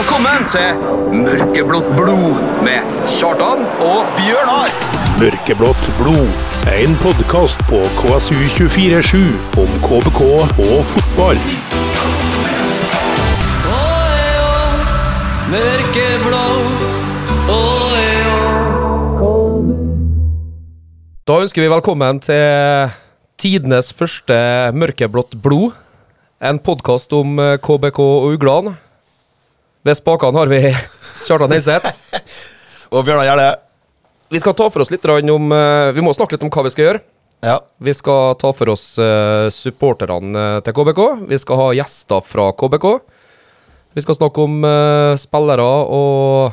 Velkommen til Mørkeblått blod med Kjartan og Bjørnar! Mørkeblått blod. En podkast på KSU247 om KBK og fotball. Da ønsker vi velkommen til tidenes første Mørkeblått blod. En podkast om KBK og uglene. Ved spakene har vi Kjartan Heiseth. Og Bjørnar Gjerde. Vi skal ta for oss litt om eh, Vi må snakke litt om hva vi skal gjøre. Ja. Vi skal ta for oss uh, supporterne eh, til KBK. Vi skal ha gjester fra KBK. Vi skal snakke om eh, spillere og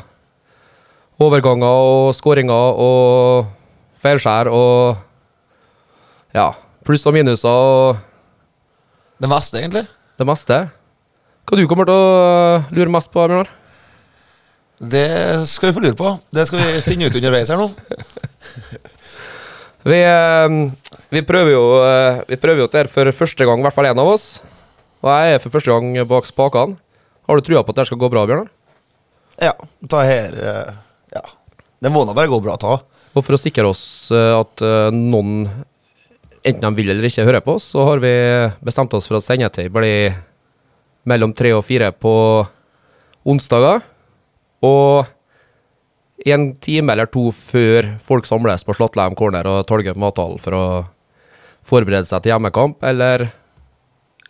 overganger og skåringer og feilskjær og ja, pluss og minuser og Det meste, egentlig. det meste. Hva du kommer til å eh, lure mest på, Bjørnar? Det skal vi få lure på. Det skal vi finne ut underveis her nå. Vi, eh, vi prøver jo eh, Vi prøver jo dette for første gang, i hvert fall én av oss. Og jeg er for første gang bak spakene. Har du trua på at det skal gå bra, Bjørnar? Ja, ta her Ja. Det må da bare gå bra, ta. Og for å sikre oss at noen, enten de vil eller ikke, hører på oss, så har vi bestemt oss for at sendetid blir mellom tre og fire på onsdager. Og en time eller to før folk samles på Slåttheim corner og Torgum mathallen for å forberede seg til hjemmekamp, eller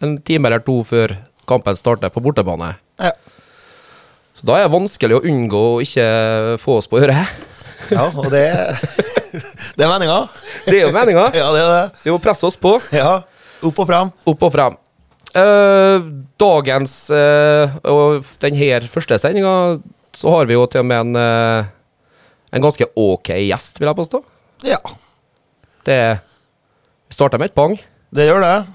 en time eller to før kampen starter på bortebane. Ja. Så da er det vanskelig å unngå å ikke få oss på øret. ja og det Det er meninga. Det er jo meninga. Ja, det er det. Vi må presse oss på. Ja. Opp og frem. Opp og frem. Eh, dagens eh, og denne første sendinga så har vi jo til og med en, eh, en ganske ok gjest, vil jeg påstå. Ja, Det Vi starter med et bang. det gjør det.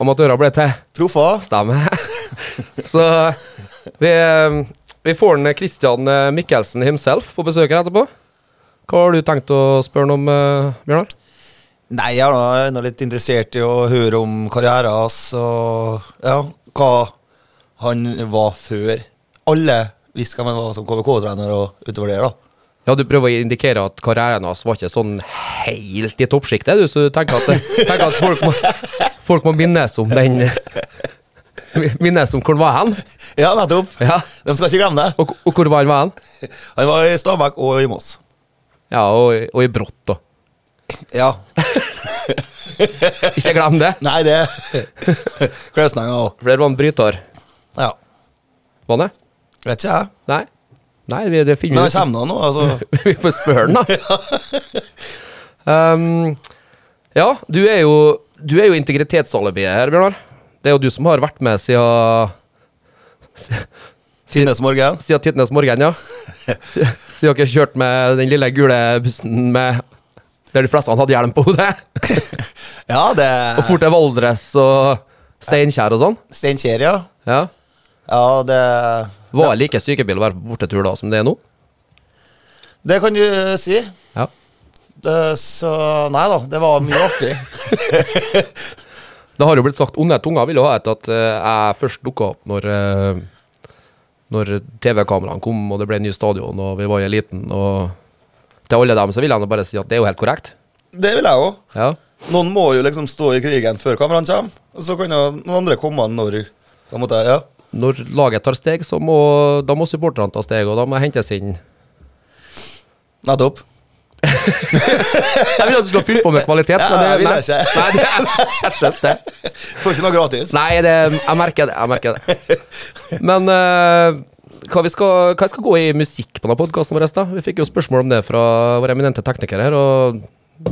Amatører ble til Proffer. stemme. så vi, vi får en Christian Mikkelsen himself på besøk her etterpå. Hva har du tenkt å spørre ham om, Bjørnar? Nei, jeg er nå- litt interessert i å høre om karrieren hans og ja, hva han var før. Alle visste hvem han var som KVK-trener og utover det, da. Ja, du prøver å indikere at karrieren hans var ikke sånn helt i toppsjiktet, du, så du tenker at, tenker at folk, må, folk må minnes om den Minnes om hvor han var hen. Ja, nettopp. Ja. De skal ikke glemme det. Og, og hvor var han var hen? Han var i Stabæk og i Moss. Ja, og, og i Brått, da. Ja. Ikke glem det. Nei, det Kløsninga òg. For der var han bryter. Ja. Var det? Vet ikke jeg. Nei. Nei, vi, det Men finner han vi ut. kommer nå, altså. Vi får spørre han, da. Um, ja, du er jo, du er jo integritetsalibiet her, Bjørnar. Det er jo du som har vært med siden Tidenes morgen. Siden tidenes morgen, ja. Si- Siden dere kjørte med den lille gule bussen med der de fleste han hadde hjelm på hodet. Ja, det Og fort til Valdres og Steinkjer og sånn. Steinkjer, ja. Ja. Ja, det Var det like sykebil å være på bortetur da som det er nå? Det kan du eh, si. Ja. Det, så Nei da, det var mye artig. Det har jo blitt sagt onde tunger vil jo ha et at eh, jeg først dukka opp når eh, Når TV-kameraene kom og det ble ny stadion og vi var i eliten. Og til alle dem så vil jeg nå bare si at det er jo helt korrekt. Det vil jeg òg. Ja. Noen må jo liksom stå i krigen før kameraene kommer. Og så kan jo noen andre komme når da måtte jeg, ja. Når laget tar steg, så må, da må supporterne ta steg, og da må hentes inn Nettopp. Jeg vil at du fylle på med kvalitet, Ja, men det, jeg vil jeg ikke. nei, det, jeg skjønte det. Får ikke noe gratis. Nei, det, jeg merker det. Jeg merker det. Men eh, hva, vi skal, hva skal gå i musikk på denne podkasten vår? da? Vi fikk jo spørsmål om det fra våre eminente teknikere her, og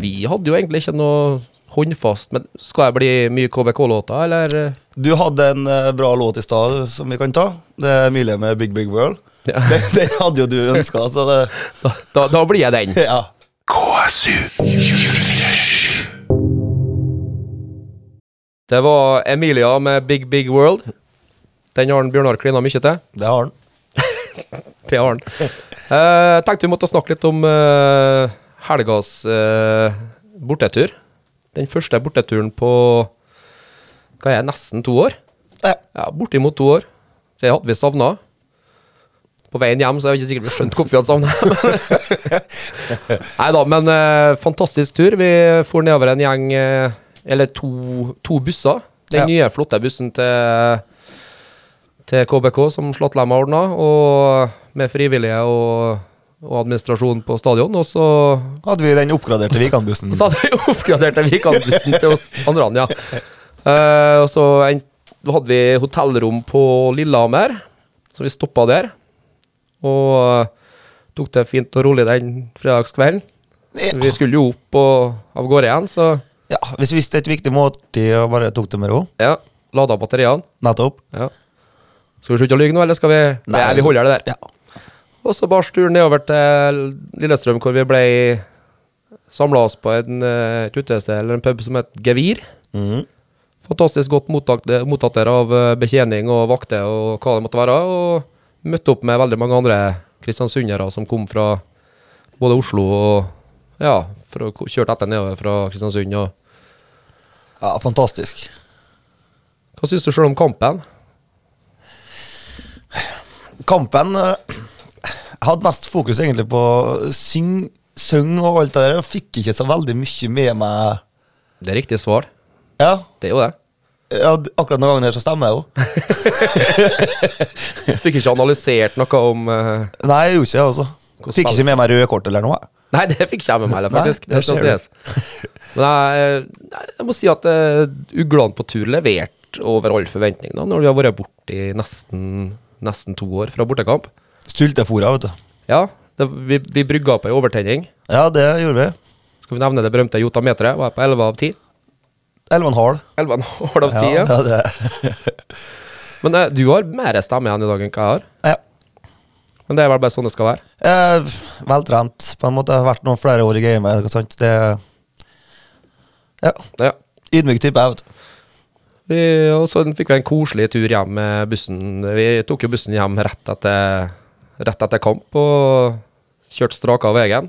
vi hadde jo egentlig ikke noe håndfast. Men skal jeg bli mye KBK-låter, eller? Du hadde en eh, bra låt i stad som vi kan ta. Det er Emilie med Big Big World. Ja. Den, den hadde jo du ønska, så det Da, da, da blir jeg den. Ja. KSU247. Det var Emilia med Big Big World. Den har Bjørnar klina mye til. Det har han. Det Arn. Eh, tenkte vi måtte snakke litt om uh, helgas uh, bortetur. Den første borteturen på hva er nesten to år? Ja. Ja, bortimot to år. Det hadde vi savna. på veien hjem, så jeg har ikke sikkert vi skjønt hvorfor vi hadde savnet Nei da, men uh, fantastisk tur. Vi for nedover en gjeng, eller to, to busser. Den Ja. nye, flotte bussen til, til KBK som Slåttlem har ordna, og med frivillige og, og administrasjon på stadion. Og så Hadde vi den oppgraderte Vikan-bussen. så hadde vi oppgradert Vikan-bussen til oss andre, ja. Uh, og så hadde vi hotellrom på Lillehammer, så vi stoppa der. Og uh, tok det fint og rolig den fredagskvelden. Vi skulle jo opp og av gårde igjen, så Ja, Hvis vi visste et viktig måltid og bare tok det med ro. ja, lada batteriene. Nettopp. Ja. Skal vi slutte å lyve nå, eller skal vi Nei, vi holder det der. Ja. Og så bare turen nedover til Lillestrøm, hvor vi ble samla oss på en, eh, et utested eller en pub som het Gevir. Mhm. Fantastisk godt mottatt, mottatt der av eh, betjening og vakter og hva det måtte være. Og møtte opp med veldig mange andre kristiansundere som kom fra både Oslo og ja, for å kjørte etter nedover fra Kristiansund. Og ja, fantastisk. hva syns du sjøl om kampen? Kampen eh, Jeg hadde mest fokus egentlig på syng, søng og alt det der. Jeg fikk ikke så veldig mye med meg Det er riktig svar. Ja, Det er jo det. ja akkurat noen ganger så stemmer jeg jo. Fikk ikke analysert noe om uh, Nei, jeg gjorde ikke det, altså. Fikk ikke med meg røde kort eller noe. Nei, det fikk ikke jeg med meg heller, faktisk. Nei, det skal sies. Men jeg, jeg må si at uh, uglene på tur leverte over all forventning da, når vi har vært borte i nesten, nesten to år fra bortekamp. Styltefora, vet du. Ja, det, vi, vi brygga opp ei overtenning. Ja, det gjorde vi. Skal vi nevne det berømte jotameteret? Var jeg på 11 av 10? 11,5. 11,5 av 10, Ja, ja. det. Men eh, du har mer stemme igjen i dag enn hva jeg har. ja. Men det er vel bare sånn det skal være. Eh, veltrent. På en måte. Jeg har vært noen flere år i gamet. Det Ja. Ja. Ydmyk type, jeg, vet du. Vi, og så fikk vi en koselig tur hjem med bussen. Vi tok jo bussen hjem rett etter, rett etter kamp og kjørte straka av veien.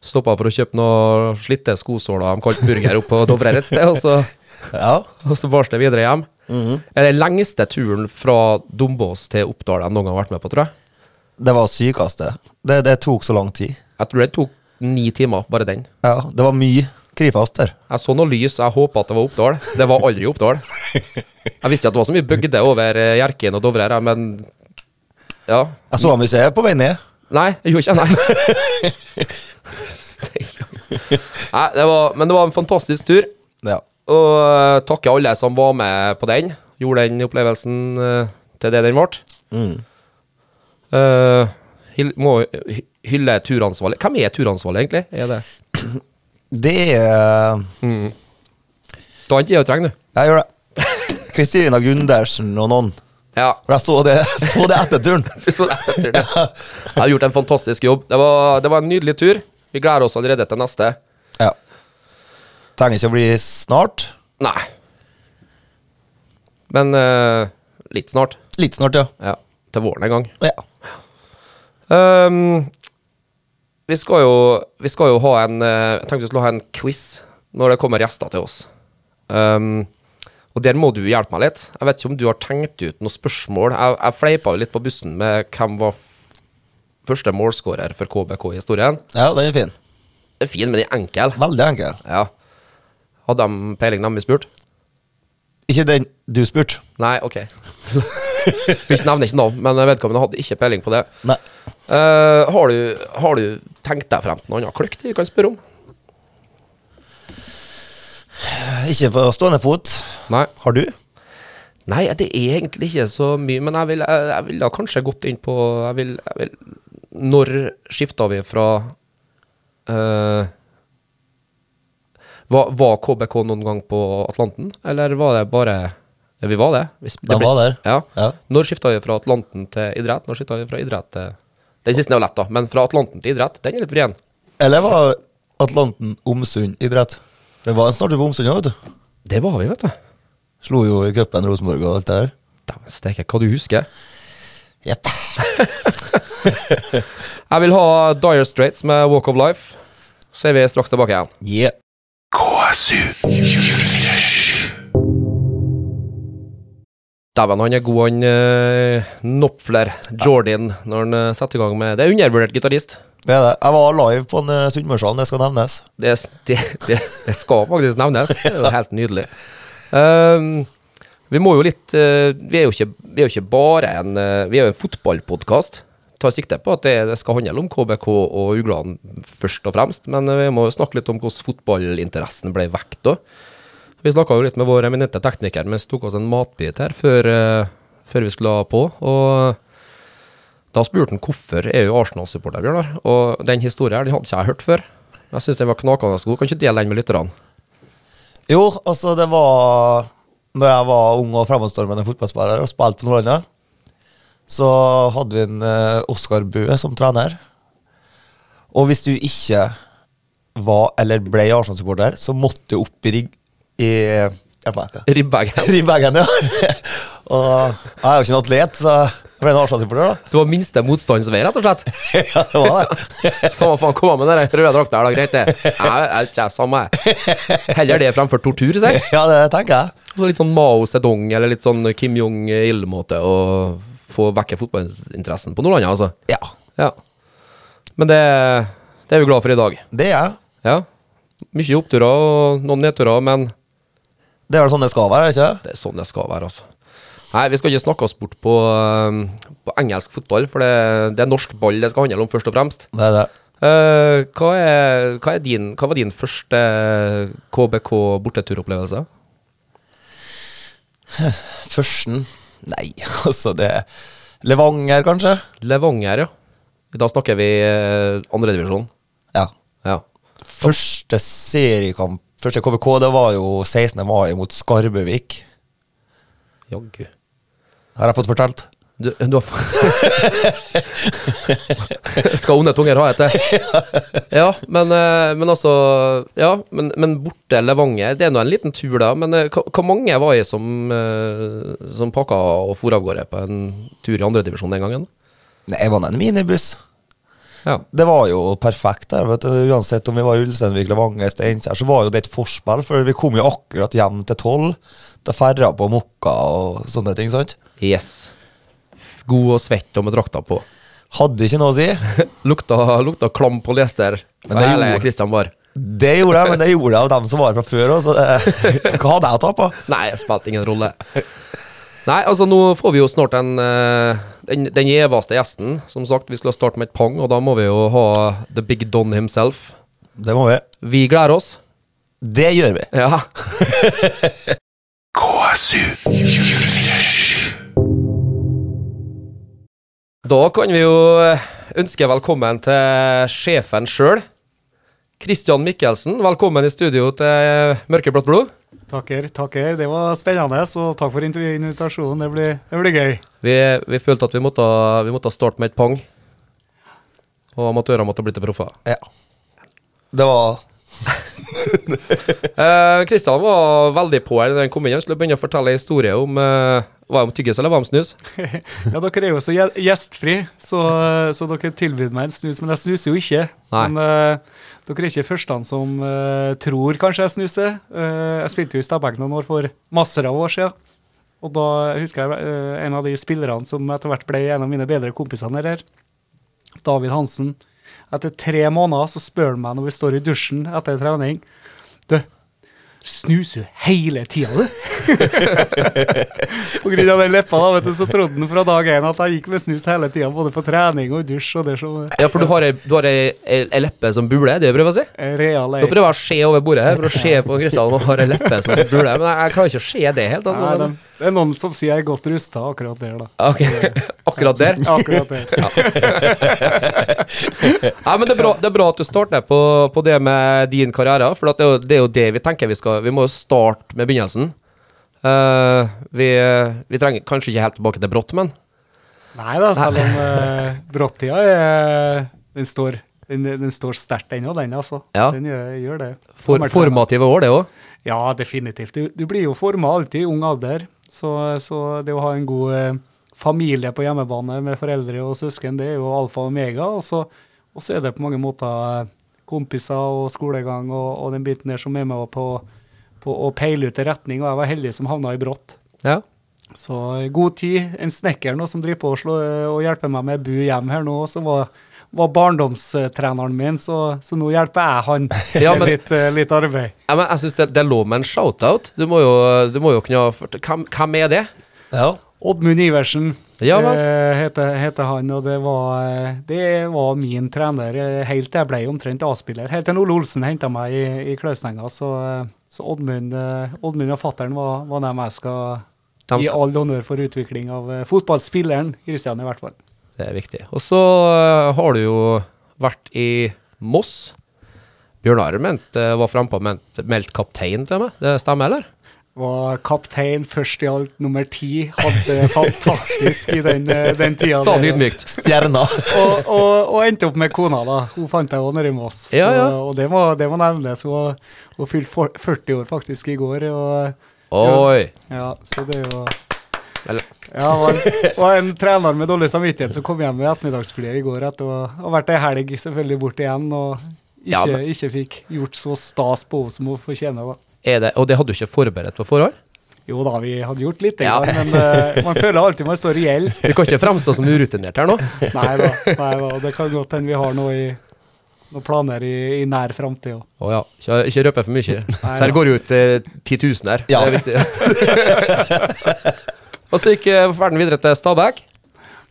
Stoppa for å kjøpe noen slitte skosåler de kalte burger opp på Dovre et sted, og så, Ja. og så barste det videre hjem. Er det lengste turen fra Dombås til Oppdal jeg noen gang har vært med på, tror jeg. Det var sykeste. Det, det tok så lang tid. Jeg tror det tok ni timer, bare den. Ja, Det var mye Krifast der. Jeg så noe lys, jeg håpa at det var Oppdal. Det var aldri Oppdal. Jeg visste at det var så mye bygde over eh, Hjerkinn og Dovre her, men ja. Jeg så ham ikke på vei ned. Nei, jeg gjorde ikke. Nei. Nei, det var, men det var en fantastisk tur. Ja. Og takker alle som var med på den. Gjorde den opplevelsen eh, til det den ble. Mm. Uh, må hylle turansvarlig. Hvem er turansvarlig, egentlig? Er det Det er Da har ikke jeg å trenge, du. Jeg gjør det. Kristina Gundersen og noen. Ja. For jeg så det, så det etter turen. Du så det etter turen, ja. Jeg har gjort en fantastisk jobb. Det var, det var en nydelig tur. Vi gleder oss allerede til neste. Ja. Trenger ikke å bli snart. Nei. Men uh, litt snart. Litt snart, ja. Ja. Til våren en gang. ja. Ehm, vi, skal jo, vi skal jo ha en eh, Jeg tenkte vi skulle ha en quiz når det kommer gjester til oss. Um, og der må du hjelpe meg litt. Jeg vet ikke om du har tenkt ut noen spørsmål. Jeg, jeg fleipa jo litt på bussen med hvem var første målskårer for KBK i historien. Ja, den er fin. Det er fin, men den er enkel. Veldig enkel. Ja. Hadde de peiling, dem vi spurte? Ikke den du spurte. Nei, OK. Vi nevner ikke navn, men vedkommende hadde ikke peiling på det. Nei. Eh, har, du, har du tenkt deg frem til noe annet kløkt vi kan spørre om? Ikke på stående fot. Nei. Har du? Nei, det er egentlig ikke så mye, men jeg vil, jeg, vil da kanskje gått inn på jeg vil, jeg vil, Når skifta vi fra uh, var, var KBK noen gang på Atlanten, eller var det bare Vi var det. Vi, det ble- var der. Ja. Ja. Når skifta vi fra Atlanten til idrett? Når skifta vi fra idrett til Den siste er lett, da, men fra Atlanten til idrett, den er litt vrien. Eller var Atlanten Omsund idrett? Det var en snart på Omsund òg, vet du. Det var vi, vet du. Slo jo i cupen Rosenborg og alt det der. Dæven steike, hva du husker. Jepp. Jeg vil ha Dire Straits med Walk of Life. Så er vi straks tilbake igjen. Yeah. KSU 247. Dæven, han er god, han uh, Nopfler, Jordan, når han uh, setter i gang med Det er undervurdert gitarist. Det er det. Jeg var live på en uh, Sunnmørshallen, det skal nevnes. Det, det, det, det skal faktisk nevnes. Det er jo helt nydelig. Um, vi må jo litt uh, vi, er jo ikke, vi er jo ikke bare en Vi er jo en fotballpodkast. Tar sikte på at det, skal handle om KBK og Ugland først og fremst. Men eh, vi må jo snakke litt om hvordan fotballinteressen ble vekt da. Vi snakka jo litt med vår eminente tekniker mens vi tok oss en matbit her før, eh, før vi skulle på. Og da spurte han hvorfor er jo Arsenal-supporter, Bjørnar. Og den historien her, den hadde ikke jeg hørt før. Jeg syns den var knakende god. Kan ikke dele den med lytterne? Jo, altså, det var Når jeg var ung og fremadstormende fotballspiller og spilte for Nordlandet, så hadde vi en uh, Oskar Bø som trener. Og hvis du ikke var eller ble Arsenal-supporter, så måtte du opp i rigg i. Ribbagen. Ribbagen, ja. og jeg er jo ikke en atlet, så jeg ble en Arsenal-supporter, da. Du var minste motstandsvei, rett og slett? ja, det var det. Samme faen, kom an med den røde drakta da. Greit, det. Jeg jeg, jeg samme. Heller det fremfor tortur, sier jeg. Ja, det tenker jeg. Så litt sånn Mao Zedong eller litt sånn Kim Jong-il-måte å få vekke fotballinteressen på Nordlandet, altså. Ja, Ja. Men det, det er vi glad for i dag. det er jeg. Ja. Mye oppturer og noen nedturer, men Det er vel sånn det skal være, ikke det er sånn det skal være, altså. Nei, vi skal ikke snakke oss bort på, um, på engelsk fotball, for det, det er norsk ball det skal handle om, først og fremst. Det er det. Uh, hva, er, hva, er din, hva var din første KBK borteturopplevelse? Førsten Nei, altså det Levanger, kanskje? Levanger, ja. Da snakker vi uh, andredivisjon. Ja. Ja. Første seriekamp, første KBK, det var jo 16. mai mot Skarbøvik. Jaggu. Har jeg fått fortalt? Du, du har Skal onde tunger ha etter? Ja, men, eh, men altså Ja, men, men borte Levanger, det er nå en liten tur, da. Men hvor hva, hva mange var jeg som, eh, som pakka og for av gårde på en tur i andredivisjon den gangen? Nei, jeg var en minibuss. Ja. Det var jo perfekt der. vet du. Uansett om vi var i Ulsteinvik, Levanger, Steinkjer, så var jo det et forspill. For vi kom jo akkurat hjem til tolv. Da ferda på Mokka og sånne ting. sant? Yes. God og svett og med drakta på. Hadde ikke noe å si. Lukta, lukta klam polyester. Men det hele gjorde- Christian Bar. Det gjorde jeg, men det gjorde jeg av dem som var her fra før òg, så det, hva hadde jeg å tape? Nei, det spilte ingen rolle. Nei, altså nå får vi jo snart en, eh, den, den gjeveste gjesten. Som sagt, vi skulle starte med et pang, og da må vi jo ha The Big Don himself. Det må vi. Vi gleder oss. Det gjør vi. Ja. KSU Da kan vi jo eh, ønske velkommen til sjefen sjøl. Christian Mikkelsen, velkommen i studio til Mørkeblått blod. Takker, takker. Det var spennende, så takk for invitasjonen. Det blir, det blir gøy. Vi, vi følte at vi måtte, vi måtte starte med et pang. Og amatører måtte bli til proffer. Ja. Det var Eh, Kristian var veldig på her da han kom inn. Han skulle begynne å fortelle en historie om eh, Var det om tyggis eller var det om snus? Ja, dere er jo så gjestfri, så, så dere tilbyr meg en snus. Men jeg snuser jo ikke. Nei. Men eh, dere er ikke første som uh, tror kanskje jeg snuser. Uh, jeg spilte jo i Stabæk noen år for masser av år siden. Og da husker jeg uh, en av de spillerne som etter hvert ble en av mine bedre kompiser her. David Hansen. Etter tre måneder så spør han meg når vi står i dusjen etter trening Du, snuser hele tida, du? På grunn av den leppa, da, vet du, så trodde han fra dag én at jeg gikk med snus hele tida, både på trening og dusj og det som Ja, for du har ei, du har ei, leppe som buler, det prøver jeg å si? real Nå prøver å se over bordet her for å se på Kristian og har ei leppe som buler, men jeg, jeg klarer ikke å se det helt. Altså. Nei, det, det er noen som sier jeg er godt rusta akkurat der, da. Ok, Akkurat der. Akkurat der. Nei, men det er bra, det er bra at du starter på, på det med din karriere, for det, er jo, det er jo det vi tenker vi skal Vi må jo starte med begynnelsen. Eh, vi, vi trenger kanskje ikke helt tilbake til brått, men Nei da, selv om uh, bråttida er Den står, den, den står sterkt ennå, den, altså. Ja. Den gjør, gjør det. for, formative år, det òg. Ja, definitivt. Du, du blir jo forma alltid i ung alder, så, så det å ha en god eh, familie på hjemmebane med foreldre og søsken, det er jo alfa og omega. Og så, og så er det på mange måter eh, kompiser og skolegang og, og den biten der som er med på, på å peile ut en retning, og jeg var heldig som havna i brått. Ja. Så god tid. En snekker nå som driver på å slå, og hjelper meg med bu hjem her nå, som var, var barndomstreneren min, så, så nå hjelper jeg han Ja, med men- litt, eh, litt arbeid. Ja, men jeg synes det, det er lov med en shout-out. Du må jo, du må jo kunne ha hvem, hvem er det? Ja. Oddmund Iversen Ja eh, heter, heter han, og det var, eh, det var min trener helt til jeg ble omtrent A-spiller. Helt til Ole Olsen henta meg i, i Klausenga, så, så Oddmund, eh, Oddmund og fattern var, var dem jeg skal, gi all honnør for utvikling av eh, fotballspilleren, Kristian i hvert fall. Det er viktig. Og så eh, har du jo vært i Moss. Bjørnar mente, var frampå og meldte meldt kaptein til meg. Det stemmer, eller? Var kaptein først i alt, nummer ti. Hadde fantastisk i den, eh, den tida. Sa han ydmykt. Stjerna. og, og, og endte opp med kona, da. Hun fant jeg òg nede i Moss. Ja, ja. Og det må, det må nevnes. Hun, hun fylte 40 år faktisk i går. Og, Oi. ja, så det er jo Eller, ja, var en, og en trener med dårlig samvittighet som kom hjem med ettermiddagsflyet i går etter å ha vært ei helg selvfølgelig bort igjen og ikke, Ja, men- ikke fikk gjort så stas på henne som hun fortjener. da. Er det, og det hadde du ikke forberedt på forhånd? Jo da, vi hadde gjort litt, Ja. grann, men uh, man føler alltid man står reell. Du kan ikke fremstå som urutinert her nå. Nei da, nei da. Det kan godt hende vi har noe i noen planer i, i nær framtid òg. Å ja. Ikke, ikke røpe for mye. Nei, Så her ja. går det ut eh, titusener. Ja. Det er viktig. og så gikk eh, ferden videre til Stabæk.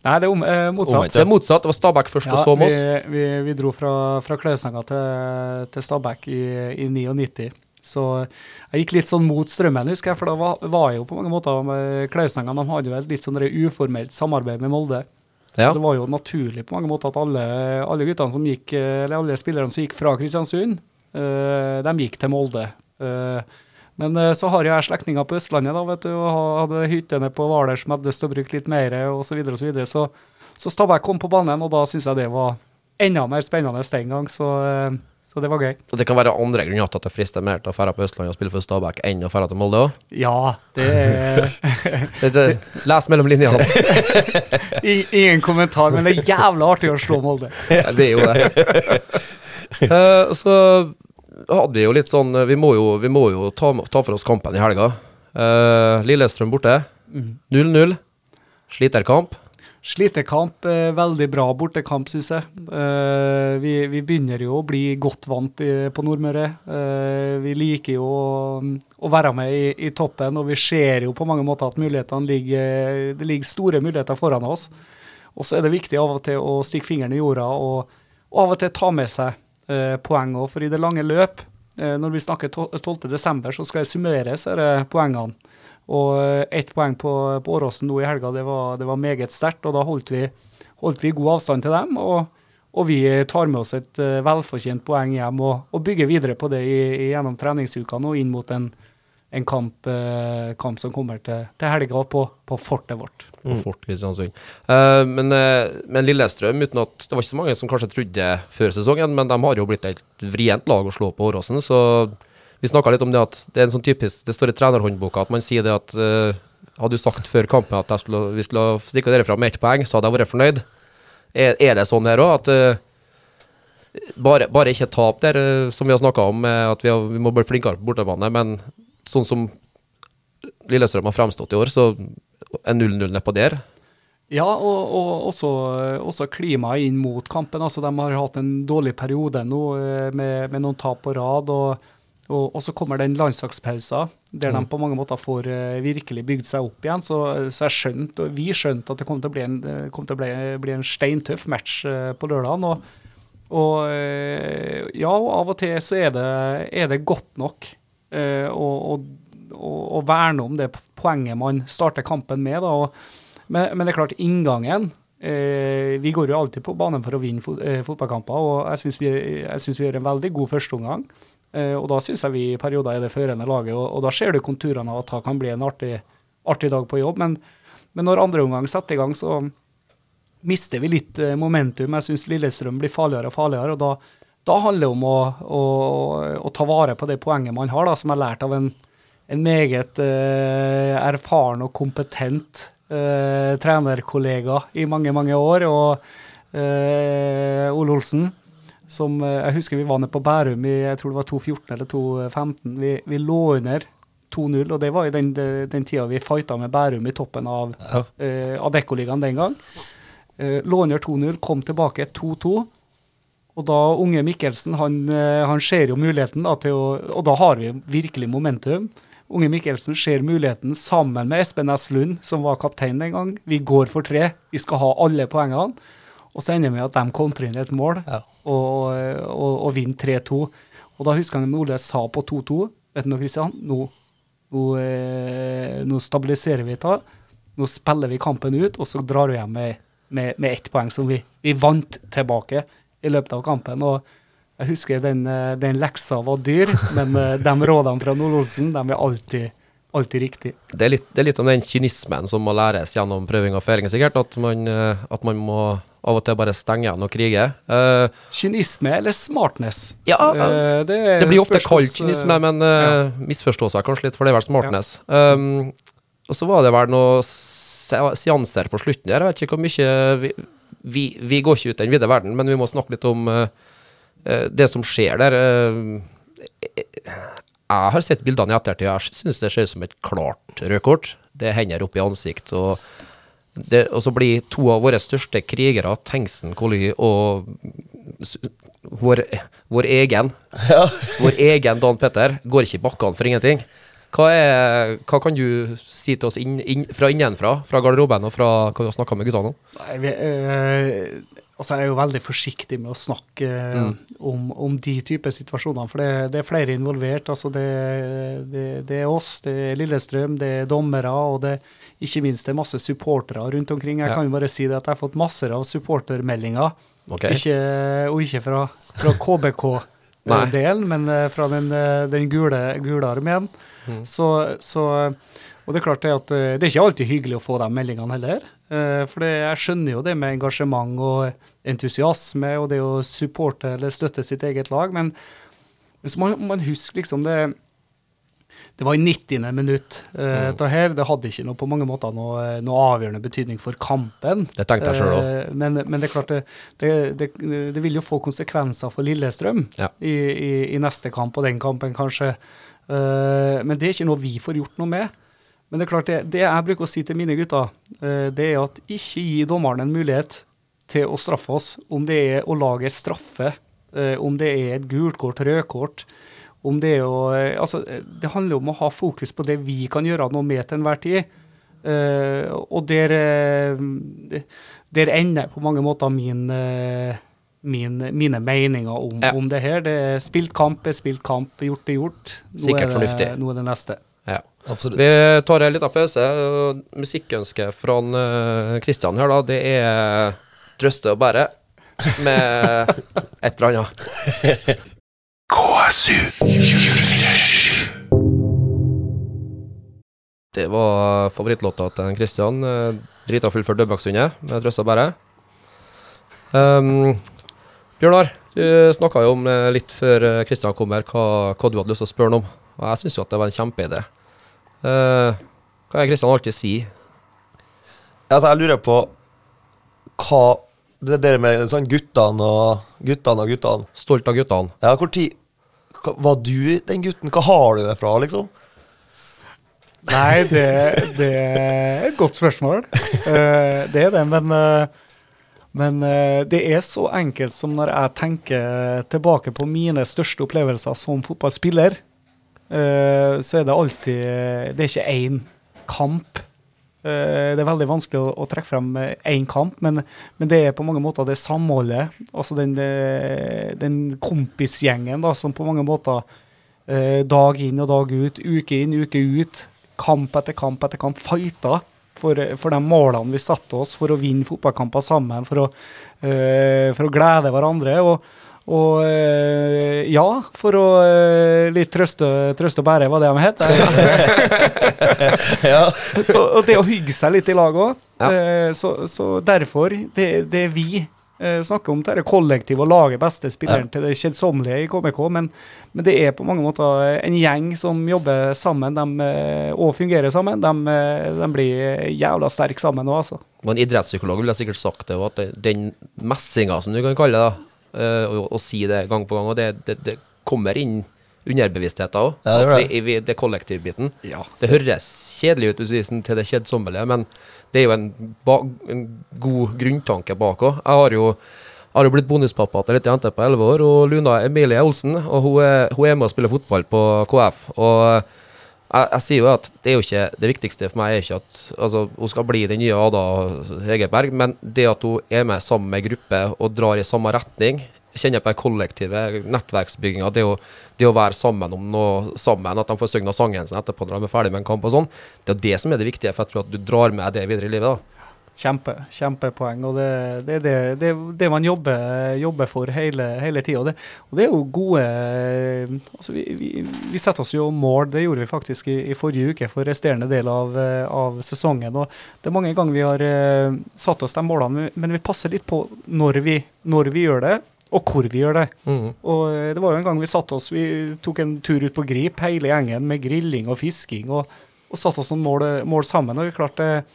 Nei, det er om, eh, motsatt. Omvendt, Det er motsatt. Det var Stabæk først, og så Moss. vi, vi, vi dro fra, fra Klausenga til, til Stabæk i, i 99. Så jeg gikk litt sånn mot strømmen, husker jeg, for da var, var jeg jo på mange måter med Klausenga. De hadde jo et litt sånn uformelt samarbeid med Molde. Ja. Så det var jo naturlig på mange måter at alle, alle guttene som gikk, eller alle spillerne som gikk fra Kristiansund, eh, de gikk til Molde. Uh, men eh, så har jeg slektninger på Østlandet, da, vet du, og hadde hyttene på Hvaler som hadde lyst til å bruke litt mer, og så videre og så videre. Så, så Stabæk kom på banen, og da syns jeg det var enda mer spennende den gang, så, eh, så det var gøy. Og det kan være andre grunner til at det frister mer til å dra på Østlandet og spille for Stabæk enn å dra til Molde òg. Ja, det er Les mellom linjene. ingen kommentar, men det er jævla artig å slå Molde. Ja, det er jo det. uh, så hadde vi jo litt sånn Vi må jo, vi må jo ta, ta for oss kampen i helga. Uh, Lillestrøm borte. 0-0. Sliterkamp. Slitekamp, eh, veldig bra bortekamp, syns jeg. Eh, vi, vi begynner jo å bli godt vant på Nordmøre. Eh, vi liker jo å, være med i, i toppen, og vi ser jo på mange måter at mulighetene ligger, det ligger store muligheter foran oss. Og så er det viktig av og til å stikke fingeren i jorda og, og av og til ta med seg poeng òg, for i det lange løp, når vi snakker to- 12.12., så skal jeg summere disse poengene. Og eh, ett poeng på, på Åråsen nå i helga, det var, det var meget sterkt. Og da holdt vi, holdt vi god avstand til dem. Og, og vi tar med oss et eh, velfortjent poeng hjem og, og bygger videre på det i, i, gjennom treningsukene og inn mot en, en kamp, eh, kamp som kommer til, til helga på, på fortet vårt. på Fort Kristiansund. Uh, men, uh, men Lillestrøm, uten at det var ikke så mange som kanskje trodde før sesongen, men de har jo blitt et vrient lag å slå på Åråsen. Så vi snakka litt om det at det er en sånn typisk Det står i trenerhåndboka at man sier det at uh, Hadde du sagt før kampen at skulle, vi skulle stikke derifra med ett poeng, så hadde jeg vært fornøyd. Er, er det sånn her òg, at uh, bare, bare ikke tap der, eh, som vi har snakka om, at vi, har, vi må bli flinkere på bortebane, men sånn som Lillestrøm har fremstått i år, så er 0-0 nedpå der. Ja, og, og også, også klimaet inn mot kampen. altså De har hatt en dårlig periode nå med, med noen tap på rad. og, og, og så kommer den landslagspausen, der de på mange måter får uh, virkelig bygd seg opp igjen. Så, så jeg skjønte, og vi skjønte at det kom til å bli en, eh, kom til å bli, bli en steintøff match uh, på lørdagen. Og, og uh, ja, og av og til så er det, er det godt nok å, verne om det poenget man starter kampen med. men, men det er klart, inngangen eh, Vi går jo alltid på banen for å vinne fot, fotballkamper, og jeg syns vi, vi gjør en veldig god førsteomgang. Eh, og da syns jeg vi i perioder er det førende laget, og, og da ser du konturene av at det kan bli en artig, artig dag på jobb. Men, men når andre omgang setter i gang, så mister vi litt eh, momentum. Jeg syns Lillestrøm blir farligere og farligere, og da, da handler det om å, å, å ta vare på det poenget man har, da, som er lært av en, en meget eh, erfaren og kompetent eh, trenerkollega i mange, mange år, og eh, Ole Olsen, som eh, jeg husker vi var nede på Bærum i jeg tror det var 2014 eller 2015. Vi, vi lå under 2-0, og det var i den, den tida vi fighta med Bærum i toppen av Ja. uh, Adeccoligaen den gang. Uh, lå under 2-0, kom tilbake 2-2. Og da unge Mikkelsen, han, han ser jo muligheten da, å Og da har vi virkelig momentum. Unge Mikkelsen ser muligheten sammen med Espen S. Lund, som var kaptein den gang. Vi går for tre. Vi skal ha alle poengene. Og så ender vi med at de kontrer inn et mål Ja. Og, og, og vinner 3-2. Og da husker jeg Ole sa på 2-2 Vet du noe, Kristian? Nå, nå, eh, nå stabiliserer vi det. Nå spiller vi kampen ut, og så drar vi hjem med, med, med ett poeng som vi, vi vant tilbake i løpet av kampen. og jeg husker den, eh, den leksa var dyr, men eh, de rådene fra Nord-Olsen de er alltid, alltid riktige. Det er, litt, det er litt om den kynismen som må læres gjennom prøving og feiling, sikkert. At man, at man må av og til bare stenge igjen og krige. Uh, Kynisme eller smartness? Ja, uh, det, det blir ofte kalt kynisme, eh, men uh, misforstås jeg kanskje litt, for det er vel smartness. Um, og så var det vel noen se- seanser på slutten der. Jeg vet ikke hvor mye vi, vi, vi går ikke ut i den vide verden, men vi må snakke litt om eh, eh, det som skjer der. Eh, jeg har sett bildene i ettertid. Jeg syns det ser ut som et klart rødkort. Det er hender opp i ansikt. og det, og så blir to av våre største krigere, Tengsen, Kolly og vår, vår egen Vår egen Dan Petter går ikke i bakkene for ingenting. Hva, er, hva kan du si til oss inn, inn, fra innenfra, fra garderoben og fra hva du har snakka med guttene om? Nei, vi, øh, altså jeg er jo veldig forsiktig med å snakke Mm. om, om de typer situasjoner, for det, det er flere involvert. altså det, det, det er oss, det er Lillestrøm, det er dommere, og det ikke minst det er masse supportere rundt omkring. Jeg Ja. kan jo bare si det at jeg har fått masser av supportermeldinger, okay. ikke, og ikke fra, fra KBK-delen, men eh, fra den, eh, den gule, gule armeen. Mm. Så, så Og det er klart det at eh, det er ikke alltid hyggelig å få de meldingene heller. Eh, For det, jeg skjønner jo det med engasjement og entusiasme og det å supporte eller støtte sitt eget lag, men hvis man, man husker liksom det det var i 90. minutt. Uh, Mm. her, det hadde ikke noe, på mange måter noe, noe avgjørende betydning for kampen. Det tenkte jeg sjøl òg. Uh, men, men det er klart, det, det, det, det vil jo få konsekvenser for Lillestrøm Ja. i, i, i neste kamp og den kampen, kanskje. Uh, men det er ikke noe vi får gjort noe med. Men det er klart, det, det jeg bruker å si til mine gutter, eh, det er at ikke gi dommeren en mulighet til å straffe oss, om det er å lage straffe, eh, om det er et gult kort, rødkort, om det å Altså, det handler om å ha fokus på det vi kan gjøre noe med til enhver tid. Uh, og der, eh, der ender på mange måter min, eh, min, mine meninger om, Ja. om det her. Det er spilt kamp er spilt kamp, gjort er gjort. Nå Sikkert er det, fornuftig. Nå er det neste. Ja. Absolutt. Vi tar en liten pause. Musikkønsket fra Kristian her, da, det er 'Trøste og bære' med et eller annet. KSU 247. Det var favorittlåta til Kristian. Uh, Drita full for Dødbakksundet med 'Trøste bare. Um, Bjørnar, du snakka jo om eh, litt før Kristian kom her, hva, hva du hadde lyst til å spørre ham om. Og jeg syns jo at det var en kjempeidé. Uh, hva er Kristian alltid sier? Altså, jeg lurer på hva Det der med sånn guttene og guttene og guttene. Stolt av guttene. Ja, hvor tid Var du den gutten? Hva har du det fra, liksom? Nei, det, det er et godt spørsmål. Eh, det er det, men, eh, men eh, det er så enkelt som når jeg tenker tilbake på mine største opplevelser som fotballspiller, så er det alltid Det er ikke én kamp. Eh, det er veldig vanskelig å, å trekke frem eh, én kamp, men, men det er på mange måter det samholdet. Altså den, eh, den kompisgjengen da, som på mange måter dag inn og dag ut, uke inn, uke ut, kamp etter kamp etter kamp, fighta for, for de målene vi satte oss for å vinne fotballkamper sammen, for å, for å glede hverandre. Og, og eh, ja, for å eh, litt trøste, trøste og bære, var det de het. ja. så, og det å hygge seg litt i lag òg. Ja. så, så derfor, det, det er vi eh, snakker om, det er og lage beste spilleren til det kjedsommelige i KBK, men, men det er på mange måter en gjeng som jobber sammen de, eh, og fungerer sammen. De, eh, de blir jævla sterke sammen nå, altså. Og en idrettspsykolog ville sikkert sagt det, òg, at den messinga, som du kan kalle det, da, eh, og, og si det gang på gang, og det, det, det kommer inn underbevisstheten òg. Ja, det det. det. det kollektivbiten. Ja. Det høres kjedelig ut du sier sånn til det kjedsommelige, men det er jo en, ba en god grunntanke bak òg. Jeg har jo har jo blitt bonuspappa til ei jente på 11 år, og Luna Emilie Olsen. og Hun er, hun er med og spiller fotball på KF. og jeg, jeg sier jo at det er jo ikke det viktigste for meg er ikke at altså, hun skal bli den nye Ada Hegerberg, men det at hun er med sammen med gruppe og drar i samme retning, kjenner på den kollektive nettverksbygginga, det, det å være sammen om noe sammen, at de får synge sangen sin etterpå når de er ferdig med en kamp og sånn, det er det som er det viktige, for jeg tror at du drar med det videre i livet. da. Kjempe, kjempepoeng. Og det, det er det, det, det man jobber, jobber for hele, hele tida. Og, det- og det er jo gode altså vi, vi, vi setter oss jo mål, det gjorde vi faktisk i, i forrige uke for resterende del av, av sesongen. og Det er mange ganger vi har eh, satt oss de målene, men- vi passer litt på når vi, når vi gjør det, og hvor vi gjør det. Mm. Og eh, det var jo en gang vi satte oss Vi tok en tur ut på Grip, hele gjengen, med grilling og fisking, og, og satte oss noen mål, mål sammen. Og vi klarte eh,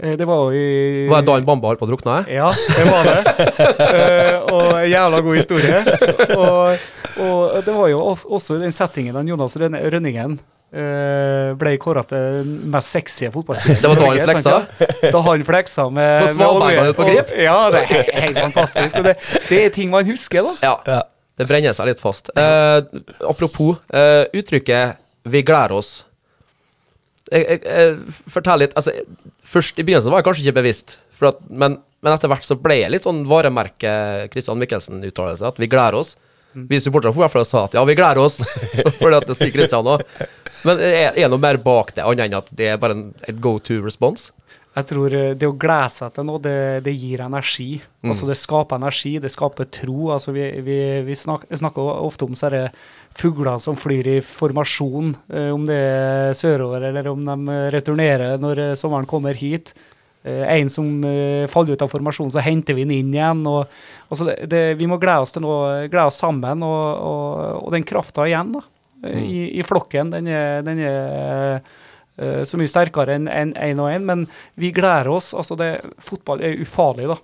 Det var i Var det da en Bamba holdt på å drukne? ja, det var det. uh, og en jævla god historie. Og, og det var jo også, i den settingen den Jonas Rønningen uh, ble kåra til den mest sexy fotballspilleren. Det var da han fleksa? Da han fleksa med På svalbardene olje. på Grip? Og- Ja, det er he helt fantastisk. Og det, det er ting man husker, da. Ja. Ja. Det brenner seg litt fast. Uh, apropos eh, uttrykket 'vi gleder oss'. Jeg, jeg, jeg, fortell litt altså, Først i begynnelsen var jeg kanskje ikke bevisst, at, men, men etter hvert så ble jeg litt sånn varemerke Christian Michelsen-uttalelse, at vi gleder oss. Vi supportere for hvert fall sa at ja, vi gleder oss, fordi at det sier Christian òg. Men er er noe mer bak det, annet enn at det er bare en, et go to response? Jeg tror eh, det å glede seg til noe, det, det gir energi. Mm. Altså Det skaper energi, det skaper tro. Altså Vi, vi, vi snak, snakker ofte om disse fugler som flyr i formasjon, eh, om det er sørover eller om de eh, returnerer når sommeren kommer hit. En som faller ut av formasjonen, så henter vi den inn igjen. Og, altså det, det, vi må glede oss til noe, glede oss sammen, og, og, og den krafta igjen da, mm. i, i flokken, den er, den er så mye sterkere enn en, en og en, men vi gleder oss. altså det, Fotball er ufarlig, da.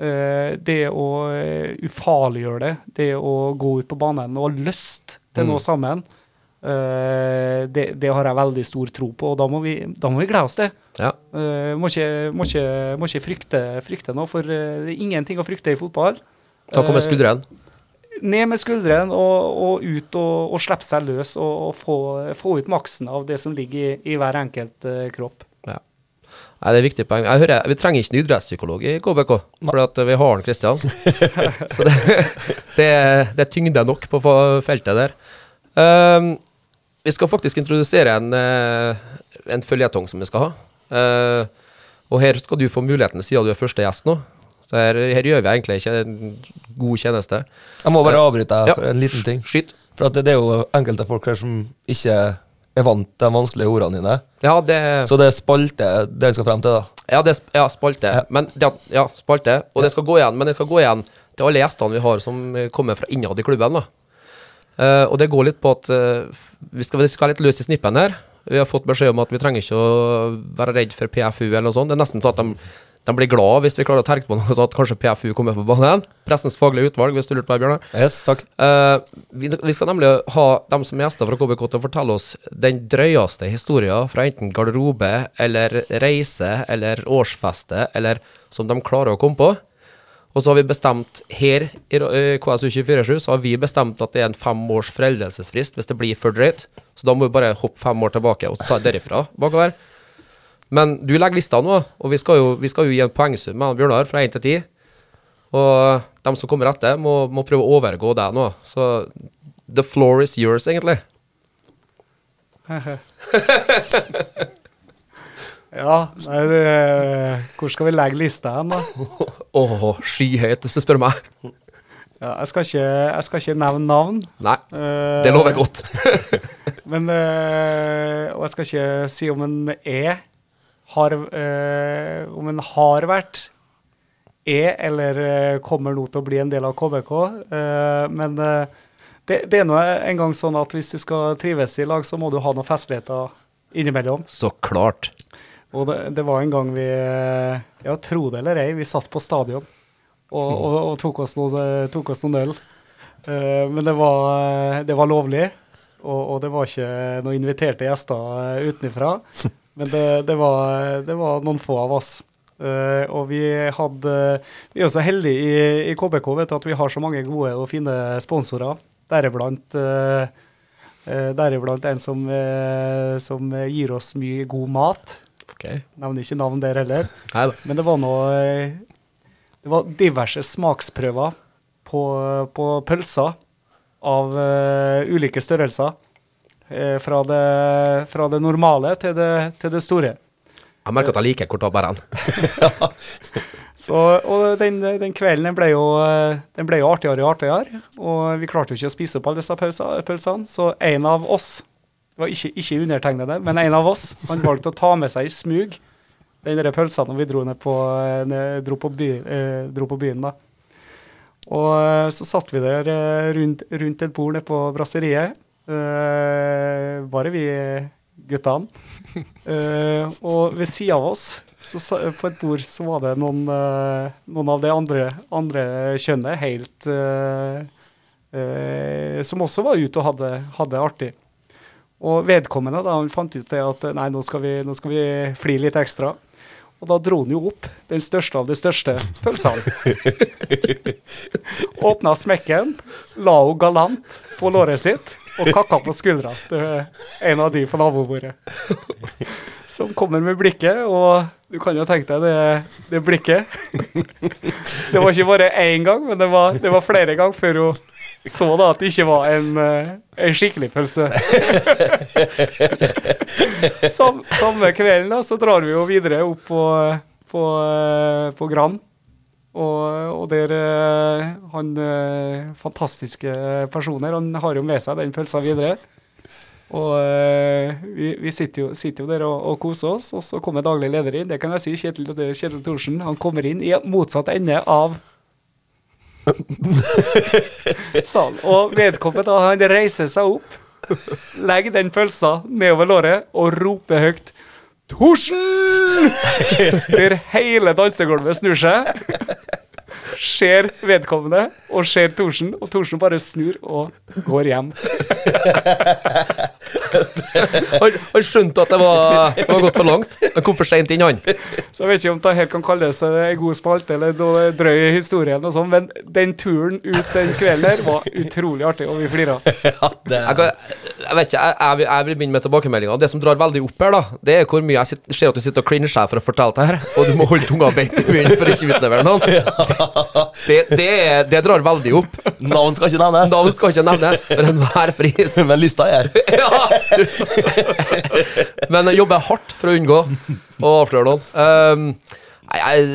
Eh, det å eh, ufarliggjøre det, det å gå ut på banen og ha lyst til Mm. noe sammen, eh, det, det har jeg veldig stor tro på, og da må vi, da må vi glede oss til. Ja. Eh, må, ikke, må, ikke, må ikke frykte, frykte noe, for eh, det er ingenting å frykte i fotball. Da kommer skuldrene. Ned med skuldrene og, og ut og, og slippe seg løs og, og få, få ut maksen av det som ligger i, i hver enkelt uh, kropp. Nei, det er viktig poeng. Jeg hører, Vi trenger ikke en idrettspsykolog i KBK, for at vi har han Kristian. Så det, det, det er tyngde nok på feltet der. Um, vi skal faktisk introdusere en, eh, en føljetong som vi skal ha. Uh, og her skal du få muligheten, siden du er første gjest nå. Så her, her gjør vi egentlig ikke en god tjeneste. Jeg må bare avbryte deg Ja. for en liten ting. Skyt. For det, er jo enkelte folk her som ikke er vant til de vanskelige ordene dine. Ja, det, Så det er spalte det vi skal frem til, da. ja, det ja, spalte. Ja. Men det, ja, spalte. Og det skal gå igjen. Men det skal gå igjen til alle gjestene vi har som eh, kommer fra innad i klubben. da. Uh, og det går litt på at uh, vi, skal, vi skal litt løs i snippen her. Vi har fått beskjed om at vi trenger ikke å være redd for PFU eller noe sånt. Det er nesten sånn at de, de blir glad hvis vi klarer å terke på noe sånn at kanskje PFU kommer på banen. Pressens faglige utvalg, hvis du lurte på det, Bjørnar. Yes, takk. Uh, vi, vi skal nemlig ha dem som er gjester fra KBK til å fortelle oss den drøyeste historien fra enten garderobe eller reise eller årsfeste, eller som de klarer å komme på. Og så har vi bestemt her i uh, KSU247 så har vi bestemt at det er en fem års foreldelsesfrist hvis det blir for drøyt. Så da må vi bare hoppe fem år tilbake og så ta det derifra bakover. Men du legger lista nå, og vi skal jo, vi skal jo gi en poengsum med Bjørnar fra 1 til 10. Og de som kommer etter, må, må prøve å overgå deg nå. Så the floor is yours, egentlig. Ja, nei, det, hvor skal vi legge lista hen, da? Åh, skyhøyt, hvis du spør meg. Ja, jeg, skal ikke, jeg skal ikke nevne navn. Nei, eh, det lover jeg godt. Men, eh, og jeg skal ikke si om en er har, eh, Om en har vært, er eller eh, kommer nå til å bli en del av KBK. eh, men eh, det, det er nå en gang sånn at hvis du skal trives i lag, så må du ha noen festligheter innimellom. Så klart. Og det, det var en gang vi eh, Ja, tro det eller ei, vi satt på stadion og, og, og tok, oss noen, tok oss noen øl. Eh, men det var, det var lovlig. Og, og det var ikke noen inviterte gjester utenfra. Men det, det, var, det var noen få av oss. Uh, og vi hadde Vi er også heldige i, i KBK vet du, at vi har så mange gode og fine sponsorer. Deriblant uh, uh, Deriblant en som, som, gir oss mye god mat. Okay. Nevner ikke navn der heller. Men det var noe Det var diverse smaksprøver på, på pølser av ulike størrelser. Fra, det, fra det normale til det, til det store. Jeg merker at jeg liker kortabæren. Så, og den, den, kvelden den ble, jo, den ble jo artigere og artigere, og vi klarte jo ikke å spise opp alle disse pølsene. Så en av oss, det var ikke, ikke undertegnede, men en av oss, han valgte å ta med seg i smug den pølsa når vi dro, ned på, ned, dro, på by, eh, dro, på byen. da. Og eh, så satt vi der eh, rundt, rundt et bord nede på brasseriet. Eh, bare vi guttene. uh, og ved sida av oss, så, på et bord, så var det noen, uh, noen av det andre, andre kjønnet helt uh, Som også var ute og hadde, hadde artig. Og vedkommende da, han fant ut det at nei, nå skal vi, nå skal vi fly litt ekstra. Og da dro han jo opp den største av de største pølsene. Åpna smekken, la henne galant på låret sitt og kakka på skuldra til en av de på nabobordet. Som kommer med blikket, og du kan jo tenke deg det, det blikket. Det var ikke bare én gang, men det var, det var flere ganger før hun så da at det ikke var en, eh, en skikkelig pølse. Sam, samme kvelden da, så drar vi jo videre opp på, på, eh, på Grand og, og der eh, han eh, fantastiske personer, han har jo med seg den pølsa videre. Og uh, vi, vi sitter, jo, sitter, jo, der og, og, koser oss, og så kommer daglig leder inn. Det kan jeg si, Kjetil, Kjetil Thorsen. Han kommer inn i motsatt ende av salen. Og vedkommende han reiser seg opp, legger den pølsa nedover låret og roper høyt Thorsen! Der hele dansegulvet snur seg. Ser vedkommende og ser Thorsen, og Thorsen bare snur og går hjem. han, han, skjønte at det var, det var gått for langt. Han kom for seint inn, han. Så jeg vet ikke om det her kan kalles en god spalte eller noe drøy historie, eller sånt, men den turen ut den kvelden der var utrolig artig, og vi flira. Ja, jeg, jeg, vet ikke, jeg, jeg, jeg vil begynne med tilbakemeldinga. Det som drar veldig opp her, da, det er hvor mye jeg ser at du sitter og klinsjer for å fortelle det her, og du må holde tunga beint i munnen for å ikke utlevere noen. Det, det, det, drar veldig opp. Navn skal ikke nevnes. Navn skal ikke nevnes for enhver pris. Men lista er ja. Men jeg jobber hardt for å unngå å avsløre noen. Um, jeg,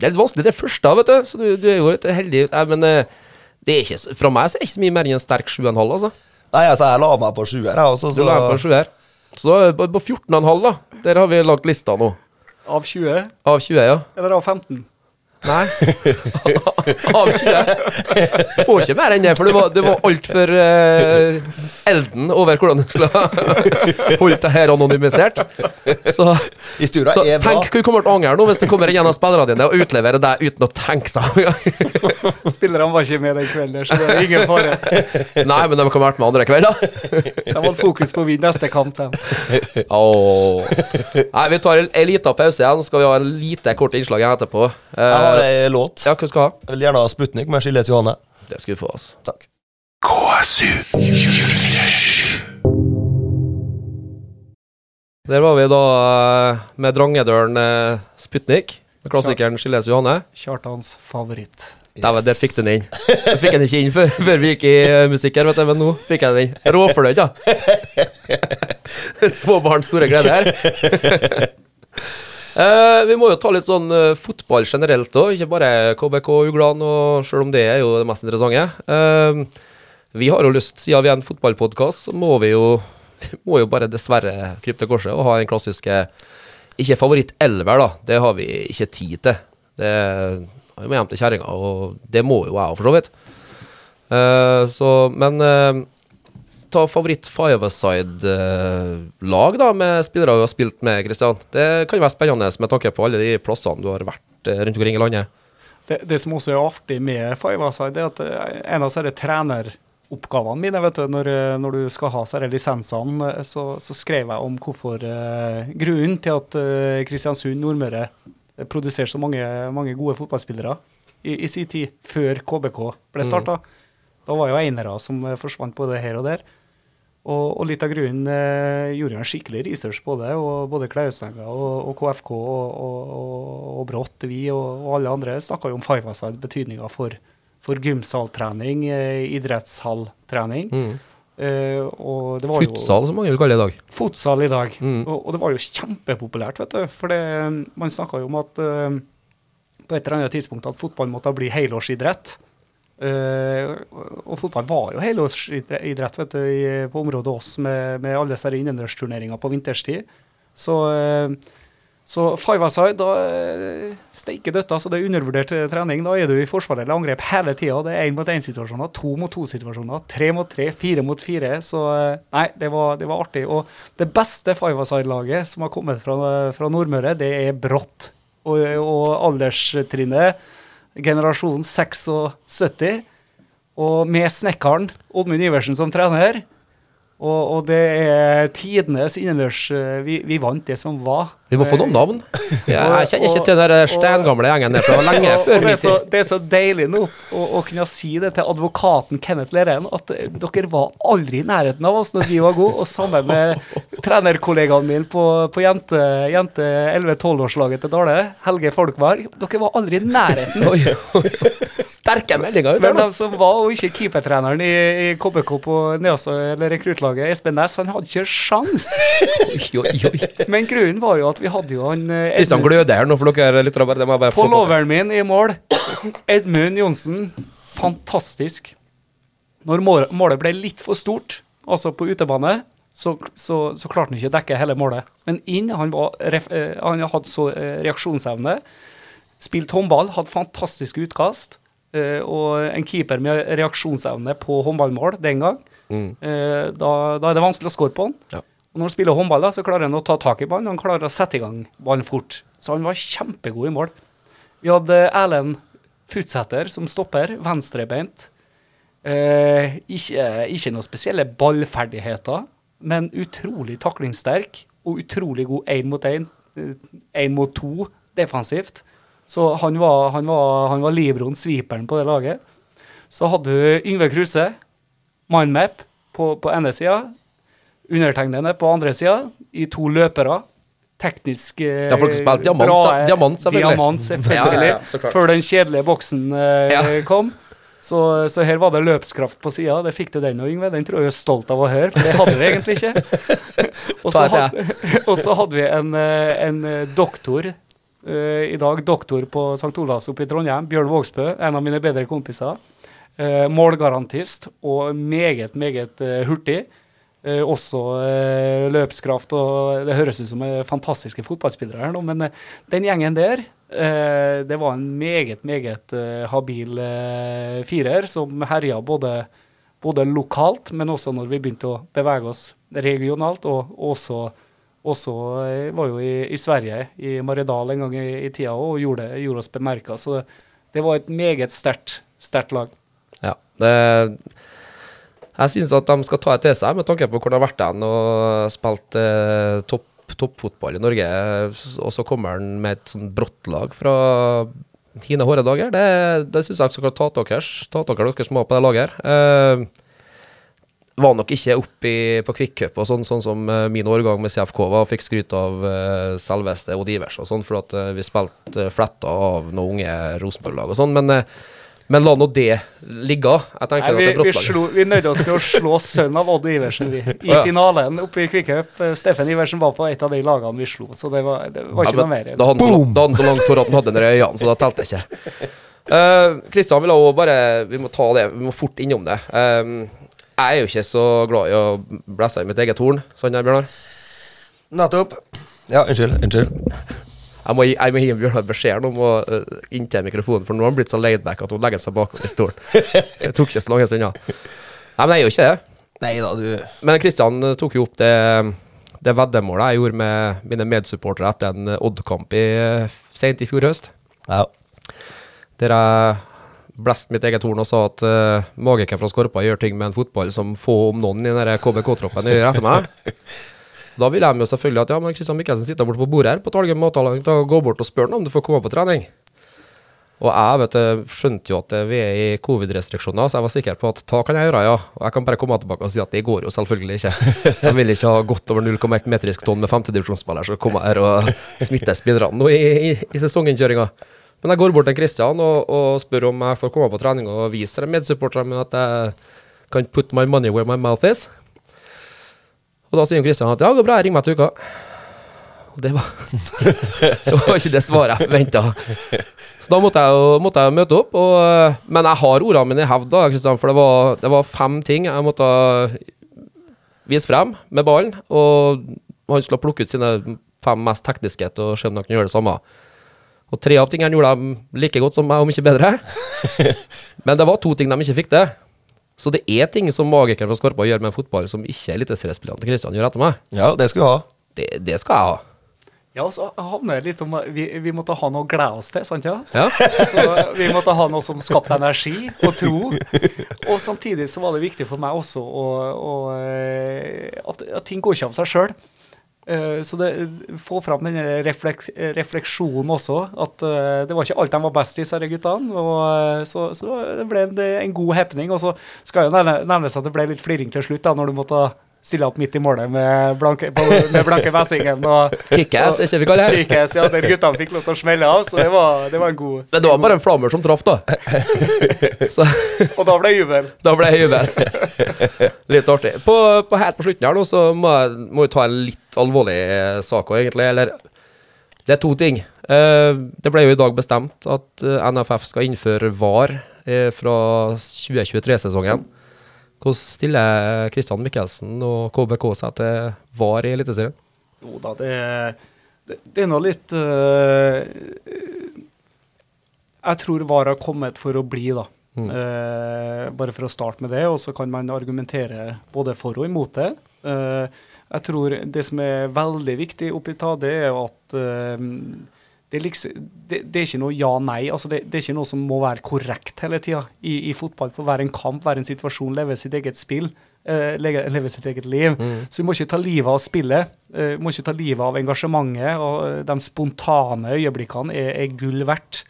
det er litt vanskelig det første, vet du. Så du, du er jo litt heldig. Nei, men uh, det er ikke, fra meg så er det ikke så mye mer enn en sterk 7,5, altså. Nei, altså, jeg la meg på sjuer, jeg også. Så... Du la meg på sjuer. Så på 14,5, da. Der har vi lagt lista nå. Av 20? Av 20, ja. Eller av 15? Nei. Av 20. Får ikke mer enn det, for det var, det var altfor uh, elden over hvordan du skulle holdt det her anonymisert. Så, så tenk hvor kommer til å angre nå hvis det kommer en av spillerne dine og utleverer deg uten å tenke seg om Spillerne var ikke med den kvelden, så det er ingen fare. Nei, men de kan ha vært med andre kvelder. De hadde fokus på å vinne neste kamp, de. Oh. Nei, vi tar en, en liten pause igjen, så skal vi ha en lite kort innslag etterpå. Uh, har ei låt. Ja, hva skal ha? Jeg vil gjerne ha Sputnik med Skillet Johanne. Det skal du få, altså. Takk. KSU Der var vi da eh, med Drangedølen eh, Sputnik. Med klassikeren Skilles Johanne. Kjartans favoritt. Yes. Der, der fikk den inn. Du fikk den ikke inn før, før vi gikk i musikk her, vet du, men nå fikk jeg den inn. Råfornøyd, da. Små barns store glede her. Uh, vi må jo ta litt sånn uh, fotball generelt òg, ikke bare KBK Uglan, og selv om det er jo det mest interessante. Uh, vi har jo lyst, siden vi er en fotballpodkast, så må vi jo, må jo bare dessverre krype til korset og ha en klassiske Ikke favoritt-elver, da. Det har vi ikke tid til. Det har vi hjem til kjerringa, og det må jo jeg òg, for så vidt. så, men ta favoritt five-a-side-lag da, med spillere du har spilt med, Kristian. Det kan jo være spennende med tanke på alle de plassene du har vært eh, rundt omkring i landet. Det, det som også er artig med five-a-side, er at eh, en av disse treneroppgavene mine, vet du, når, eh, når du skal ha disse lisensene, så, så skrev jeg om hvorfor eh, grunnen til at eh, Kristiansund Nordmøre produserer produserte så mange, mange gode fotballspillere i, i sin tid, før KBK ble starta. Da var jo einere som forsvant både her og der. Og, og litt av grunnen eh, gjorde en skikkelig research på det, og både Klausenga og, og KFK og, og, Brått, vi og, alle andre snakka jo om five-a-side, betydninga for, for gymsaltrening, eh, idrettshalltrening. Mm. Eh, og det var jo Futsal, som mange vil kalle det i dag. Futsal i dag. Mm. Og, og det var jo kjempepopulært, vet du. For det, man snakka jo om at eh, på et eller annet tidspunkt at fotball måtte bli helårsidrett. Eh, og, fotball var jo helårsidrett vet du, på området oss med, med alle disse innendørsturneringer på vinterstid. Så, eh, så five aside, da uh, steike døtta, så det er undervurdert eh, trening. Da er du i forsvar eller angrep hele tida. Det er én mot én-situasjoner, to mot to-situasjoner, tre mot tre, fire mot fire. Så eh, nei, det var, det var artig. Og det beste five aside-laget som har kommet fra, fra Nordmøre, det er Brått. Og, og alderstrinnet, generasjon 76, og med snekkeren Oddmund Iversen som trener. Og, og det er tidenes innendørs eh, vi, vi vant det som var. Vi må få noen navn. Jeg, jeg kjenner ikke til den steingamle gjengen der fra lenge før det, min så, tid. det er så deilig nå å, å kunne si det til advokaten Kenneth Lerén, at eh, dere var aldri i nærheten av oss når vi var gode. Og sammen med trenerkollegaen min på, på jente, jente 11-12-årslaget til Dale, Helge Folkvær, dere var aldri i nærheten. Sterke meldinger ut Men de som var, og ikke keepertreneren i, i KBK på Neasa, eller rekruttlaget, Espen Næss, han hadde ikke sjans. Men grunnen var jo at vi hadde jo han eh, Kristian gløder her nå for dere lyttere. bare- Det må jeg bare på. Min i mål, Edmund Johnsen, fantastisk. Når målet ble litt for stort, altså på utebane, så, så, så klarte han ikke å dekke hele målet. Men inn, han, var, eh, han hadde så eh, reaksjonsevne. Spilt håndball, hadde fantastiske utkast. og en keeper med reaksjonsevne på håndballmål den gang. Mm. Da, da er det vanskelig å score på han. Ja. Og når han spiller håndball, da, så klarer han å ta tak i ballen. Han klarer å sette i gang ballen fort. Så han var kjempegod i mål. Vi hadde Erlend Futsæter som stopper, venstrebeint. Eh, ikke, ikke noen spesielle ballferdigheter, men utrolig taklingssterk og utrolig god én mot én, én mot to defensivt. Så han var, han var, han var libroen, sviperen på det laget. Så hadde du Yngve Kruse, mindmap, på, på ene sida. Undertegnede på andre sida, i to løpere. Teknisk eh, Ja, folk spilt diamant, bra, sa- diamant, selvfølgelig. Diamant, selvfølgelig. Ja, ja, før den kjedelige boksen eh, kom. Så, så her var det løpskraft på sida. Det fikk du den og Yngve. Den tror jeg er stolt av å høre, for det hadde vi egentlig ikke. Og så hadde, og så hadde vi en, eh, en eh, doktor eh, i dag, doktor på St. Olavs oppe i Trondheim, Bjørn Vågsbø, en av mine bedre kompiser. Eh, målgarantist og meget, meget uh, hurtig. Eh, også eh, løpskraft, og det høres ut som eh, fantastiske fotballspillere her nå, men eh, den gjengen der, eh, det var en meget, meget eh, habil firer som herja både, både lokalt, men også når vi begynte å bevege oss regionalt, og også, også var jo i, i Sverige, i Maridal en gang i, i tida og gjorde, gjorde oss bemerka. Så det var et meget sterkt lag. Ja, det, jeg synes at de skal ta det til seg med tanke på hvor de har vært hen og spilt eh, topp, toppfotball i Norge. Og så kommer han med et sånn brått lag fra hine hårde dager. Det, det syns jeg dere skal ta dere, ta dere, dere som var på det laget her. Eh, var nok ikke oppe på kvikkcup og sånn, sånn som eh, min årgang med CFK var, og fikk skryt av eh, selveste Odd Ivers og sånn, for at eh, vi spilte uh, fletta av noen unge Rosenborg-lag og sånn. Men, men la nå det ligge. Jeg tenker Nei, vi, at det er vi, slo, vi nøyde oss til å slå sønnen av Odd Iversen vi, i Ja. finalen oppe i Kvikkhaup. Eh, Steffen Iversen var på et av de lagene vi slo, så det var, det var ikke Ja, noe mer. Da hadde han så, da hadde han så langt hår at han hadde den i øynene, så da telte jeg ikke. Kristian, uh, vil også bare, vi må ta det, vi må fort innom det. Um, jeg er jo ikke så glad i å blæsse i mitt eget horn, sånn der, Bjørnar. Nettopp. Ja, unnskyld. Unnskyld. Jeg må, gi- jeg må gi Bjørnar beskjed om å uh, inntil mikrofonen, for nå har han blitt så laidback at hun legger seg bakover i stolen. Det tok ikke så langt Ja. Nei, men jeg jo ikke det. Nei da, du Men Kristian uh, tok jo opp det, det veddemålet jeg gjorde med mine medsupportere etter en Odd-kamp i, sent i fjor høst. Ja. Der jeg blest mitt eget horn og sa at uh, magikeren fra Skorpa gjør ting med en fotball som få, om noen, i den KBK-troppen gjør etter meg. Da vil jeg med selvfølgelig at ja, men Kristian Mikkelsen sitter borte på bordet her på Talgen matavdeling, da gå bort og spør ham om du får komme på trening. Og jeg vet skjønte jo at vi er i covid-restriksjoner, så jeg var sikker på at ta kan jeg gjøre, ja. Og jeg kan bare komme tilbake og si at det går jo selvfølgelig ikke. Jeg vil ikke ha godt over 0,1 metrisk tonn med femtedivisjonsspiller som kommer her og smitter spillerne nå i, i, i sesonginnkjøringa. Men jeg går bort til Kristian og, og, spør om jeg får komme på trening og vise medsupporterne at jeg kan put my money where my mouth is. Og da sier Kristian at ja, går bra, jeg ringer meg til uka. Og det var, det var ikke det svaret jeg forventa. Så da måtte jeg, måtte jeg møte opp. Og, men jeg har ordene mine i hevd, da, Kristian, for det var, det var, fem ting jeg måtte vise frem med ballen. Og han skulle plukke ut sine fem mest tekniske og se om de kunne gjøre det samme. Og tre av tingene gjorde de like godt som meg, om ikke bedre. Men det var to ting de ikke fikk til. Så det er ting som magikeren fra Skorpa gjør med fotball som ikke eliteseriespillerne til Kristian gjør etter meg. Ja, det skal du ha. Det, det skal jeg ha. Ja, så havner det litt som vi, vi måtte ha noe å glede oss til, sant ja? Ja. Så vi måtte ha noe som skapte energi og tro. Og samtidig så var det viktig for meg også å, å, at, at ting går ikke av seg sjøl. Så det, få fram den refleks, refleksjonen også. At uh, det var ikke alt de var best i, disse guttene. Og, så, så, det ble en, en god happening. Og så skal jo nevnes at det ble litt fliring til slutt, da, når du måtte stille opp midt i målet med blanke, på, med blanke messingen. Og, Kickass, er ikke vi kaller det? Kickass, ja, der guttene fikk lov til å smelle av, så det var, det var en god Men det var bare en flammer som traff, da. Så, Og da ble det jubel. da ble det jubel. Litt artig. På, på helt på slutten her nå, så må jeg må jeg ta en litt alvorlig eh, sak òg, egentlig. Eller det er to ting. Eh, det ble jo i dag bestemt at eh, NFF skal innføre VAR fra 2023-sesongen. Hvordan stiller Kristian Mikkelsen og KBK seg til VAR i Eliteserien? Jo da, det, det, det er nå litt uh, Jeg tror VAR har kommet for å bli, da. Mm. Uh, bare for å starte med det, og så kan man argumentere både for og imot det. Uh, jeg tror det som er veldig viktig oppi ta, det er at det er, liksom, det, det er, ikke noe ja-nei. altså det, det, er ikke noe som må være korrekt hele tida i, i, fotball. For hver en kamp, hver en situasjon, leve sitt eget spill, uh, leve, leve, sitt eget liv. Mm. Så vi må ikke ta livet av spillet. Uh, vi må ikke ta livet av engasjementet. og De spontane øyeblikkene er, er gull verdt.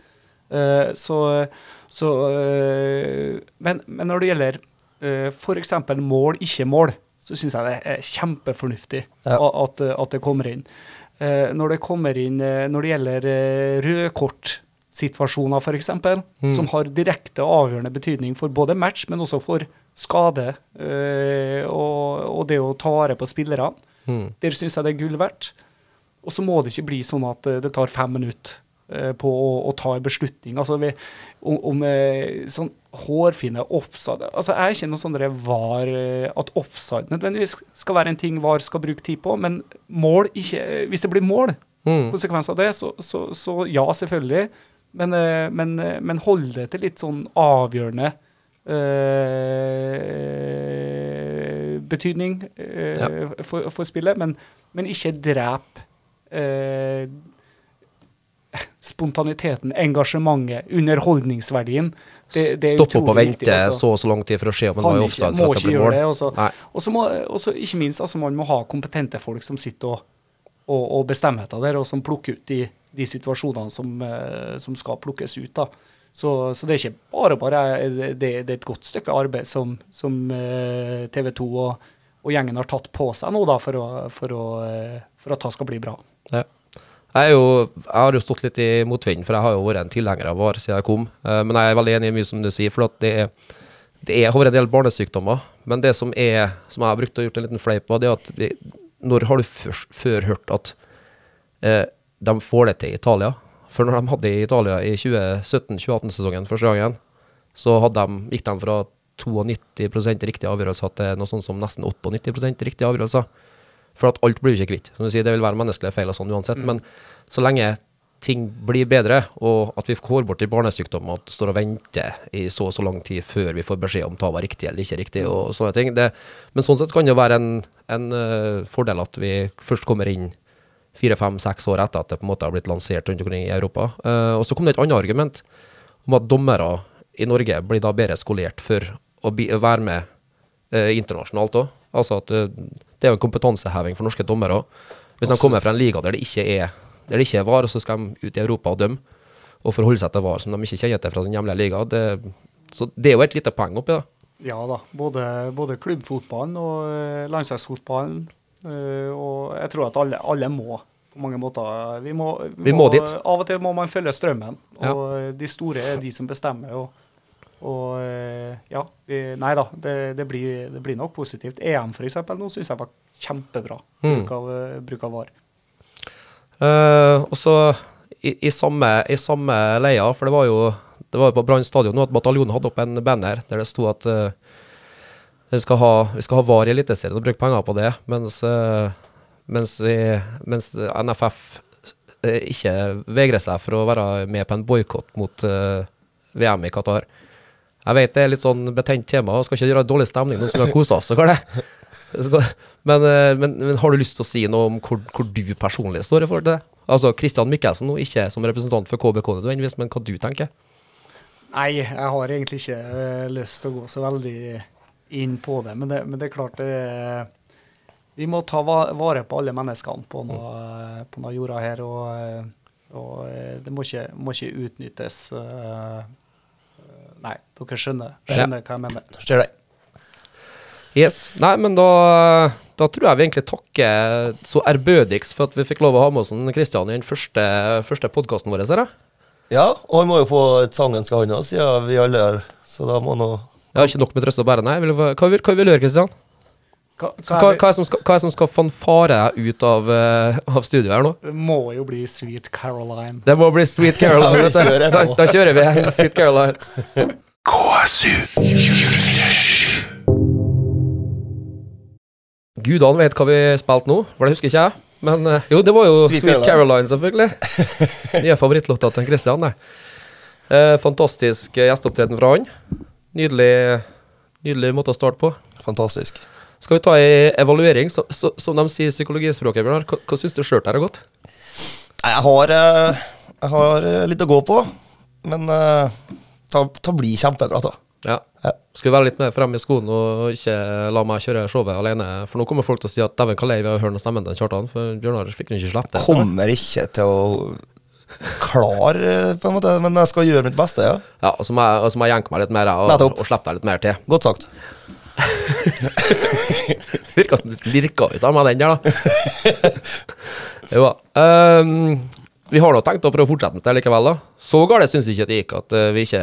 Uh, så, så men, men, når det gjelder uh, f.eks. mål, ikke mål, så syns jeg det er kjempefornuftig ja. at, at det kommer inn. Eh, når det kommer inn eh, Når det gjelder eh, rødkortsituasjoner, f.eks., mm. som har direkte avgjørende betydning for både match, men også for skade og, og det å ta vare på spillerne. Mm. Der syns jeg det er gull verdt. Og så må det ikke bli sånn at det tar fem minutter på å, å ta en beslutning. Altså vi, om, om sånn hårfine offside Altså Jeg er ikke noe sånn var at offside nødvendigvis skal være en ting VAR skal bruke tid på, men mål ikke Hvis det blir mål, mm. konsekvens av det, så, så, så ja, selvfølgelig. Men, men, men, hold det til litt sånn avgjørende øh, betydning øh, ja. for, for, spillet, men, men ikke drep øh, spontaniteten, engasjementet, underholdningsverdien. Det, det Stoppe opp og vente viktig, altså. så og så lang tid for å se om en var i offside for at det blir mål. Og så ikke minst, altså, man må ha kompetente folk som sitter og, og, og bestemmer dette der, og som plukker ut de, de situasjonene som, uh, som, skal plukkes ut. da. Så, så, det er ikke bare bare det, det, er et godt stykke arbeid som, som uh, TV 2 og, og, gjengen har tatt på seg nå da, for, å, for, å, for at det skal bli bra. Ja. Jeg, jo, jeg, har jo stått litt i motvind, for jeg har jo vært en tilhenger av VAR siden jeg kom. Uh, men jeg er veldig enig i mye som du sier, for det, er, det er, har en del barnesykdommer. Men det som, er, som jeg har brukt og gjort en liten fleip på, det er at det, når har du før, før hørt at uh, de får det til i Italia? For når de hadde det i Italia i 2017-2018-sesongen første gangen, så de, gikk de fra 92% riktige avgjørelser til noe sånt som nesten 98% riktige avgjørelser. For at alt blir jo ikke kvitt. Som du sier, det vil være menneskelige feil og sånn uansett. Mm. Men så lenge ting blir bedre, og at vi får bort de barnesykdommene, og står og venter i så og så lang tid før vi får beskjed om ta var riktig eller ikke riktig, og sånne ting. Det, men sånn sett kan det være en, en uh, fordel at vi først kommer inn fire, fem, seks år etter at det på en måte har blitt lansert rundt omkring i Europa. Uh, og så kom det et annet argument om at dommere i Norge blir da bedre skolert for å bli, være med uh, internasjonalt òg. Altså at eh, det er jo en kompetanseheving for norske dommere Hvis Hvis de kommer fra en liga der det ikke er der det ikke er VAR, så skal de ut i Europa og dømme, og forholde seg til VAR som de ikke kjenner til fra sin hjemlige liga. Det, så det er jo et lite poeng oppi det. Ja da. Både, både klubbfotballen og eh, landslagsfotballen. eh, og jeg tror at alle, alle må på mange måter. Vi må, Vi må dit. Av og til må man følge strømmen. Og ja. de store er de som bestemmer. Og, og eh, ja, nei da. Det, det, blir, det blir nok positivt. EM f.eks. nå syns jeg var kjempebra. Mm. Bruk, av, eh, bruk av VAR. Uh, og så i, i, samme, i samme leia, for det var jo det var på Brann stadion at bataljonen hadde opp en banner der det sto at uh, vi, skal ha, vi skal ha VAR i Eliteserien og bruke penger på det, mens, uh, mens, vi, mens NFF ikke vegrer seg for å være med på en boikott mot VM i Qatar. Jeg vet det er litt sånn betent tema, og skal ikke gjøre dårlig stemning nå som vi har kosa oss. Men, eh, men, men har du lyst til å si noe om hvor, hvor du personlig står i forhold til det? Altså Christian Mikkelsen, nå ikke som representant for KBK nødvendigvis, men hva du tenker? Nei, jeg har egentlig ikke eh, lyst til å gå så veldig inn på det. Men det, men det er klart det er, Vi må ta vare på alle menneskene på på noe jorda her. Og, og eh, det må ikke, må ikke utnyttes. eh, Nei, dere skjønner, skjønner hva jeg mener. Skjønner det. Yes. Nei, men da, da tror jeg vi egentlig takker så ærbødigst for at vi fikk lov å ha med oss Kristian i den første, første podkasten vår. Ser jeg. Ja, og han må jo få et sangen skal han ha, siden vi alle er Så da må nå Jeg har ikke nok med trøst å bære, nei. Hva, vil, hva vil du gjøre, Christian? Hva, hva hva, er hva, er som skal, hva er det som skal fanfare deg ut av, uh, av studioet her nå? det? må jo bli Sweet Caroline. Det må bli Sweet Caroline. vet kjører Da, da kjører vi Sweet Caroline. KSU Gudene vet hva vi spilte nå, for det husker ikke jeg. Men uh, jo, det var jo Sweet, Sweet Caroline, selvfølgelig. Nye favorittlåta til Christian. det. Uh, fantastisk eh, gjesteopptreden fra han. Nydelig, nydelig måte å starte på. Fantastisk. Skal vi ta ei evaluering, så, så, som de sier i psykologispråket, Bjørnar? Hva, hva syns du sjøl det har gått? Jeg har, eh, jeg har eh, litt å gå på, men det ta, ta blir kjempebra, da. Ja. Vi være litt mer frem i skoene og ikke la meg kjøre showet alene? For nå kommer folk til å si at dæven, hva lei vi har hørt stemmen til Kjartan, for Bjørnar fikk jo ikke slippe det. Kommer ikke til å klare, eh, på en måte, men jeg skal gjøre mitt beste, ja. Ja, og så må jeg, og så må jeg jenke meg litt mer og, og slippe deg litt mer til. Godt sagt. Virka som du lirka ut av meg den der, da. jo da. Um, vi har nå tenkt å prøve å fortsette med det likevel, da. Så galt syns vi ikke det gikk at eh, vi, ikke,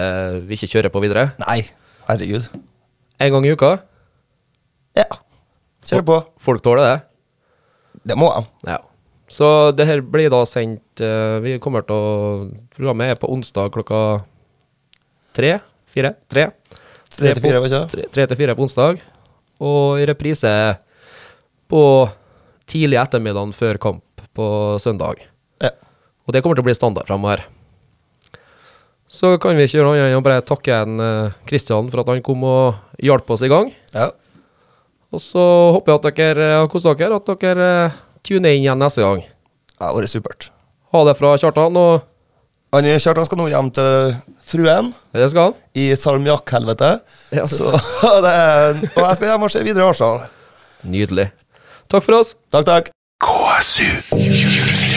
vi ikke kjører på videre. Nei, herregud. En gang i uka. Ja. Kjør på. Folk tåler det. Det må de. Ja. Så det her blir da sendt eh, Vi kommer til å Programmet er på onsdag klokka tre? Fire? Tre? Tre til fire, ikke det? Tre, til fire på onsdag. Og i reprise på tidlig ettermiddag før kamp på søndag. Ja. Og det kommer til å bli standard fremover. Så kan vi ikke gjøre annet enn å bare takke en Kristian Christian for at han kom og hjalp oss i gang. ja. Og så håper jeg at dere har kost dere, at dere eh, tuner inn igjen neste gang. Det har vært supert. Ha det fra Kjartan, og Han Kjartan skal nå hjem til fruen det skal han. i salmiakkhelvete. Ja, Så det er, Og jeg skal hjem og se videre Arsenal. Nydelig. Takk for oss. Takk, takk. KSU 247.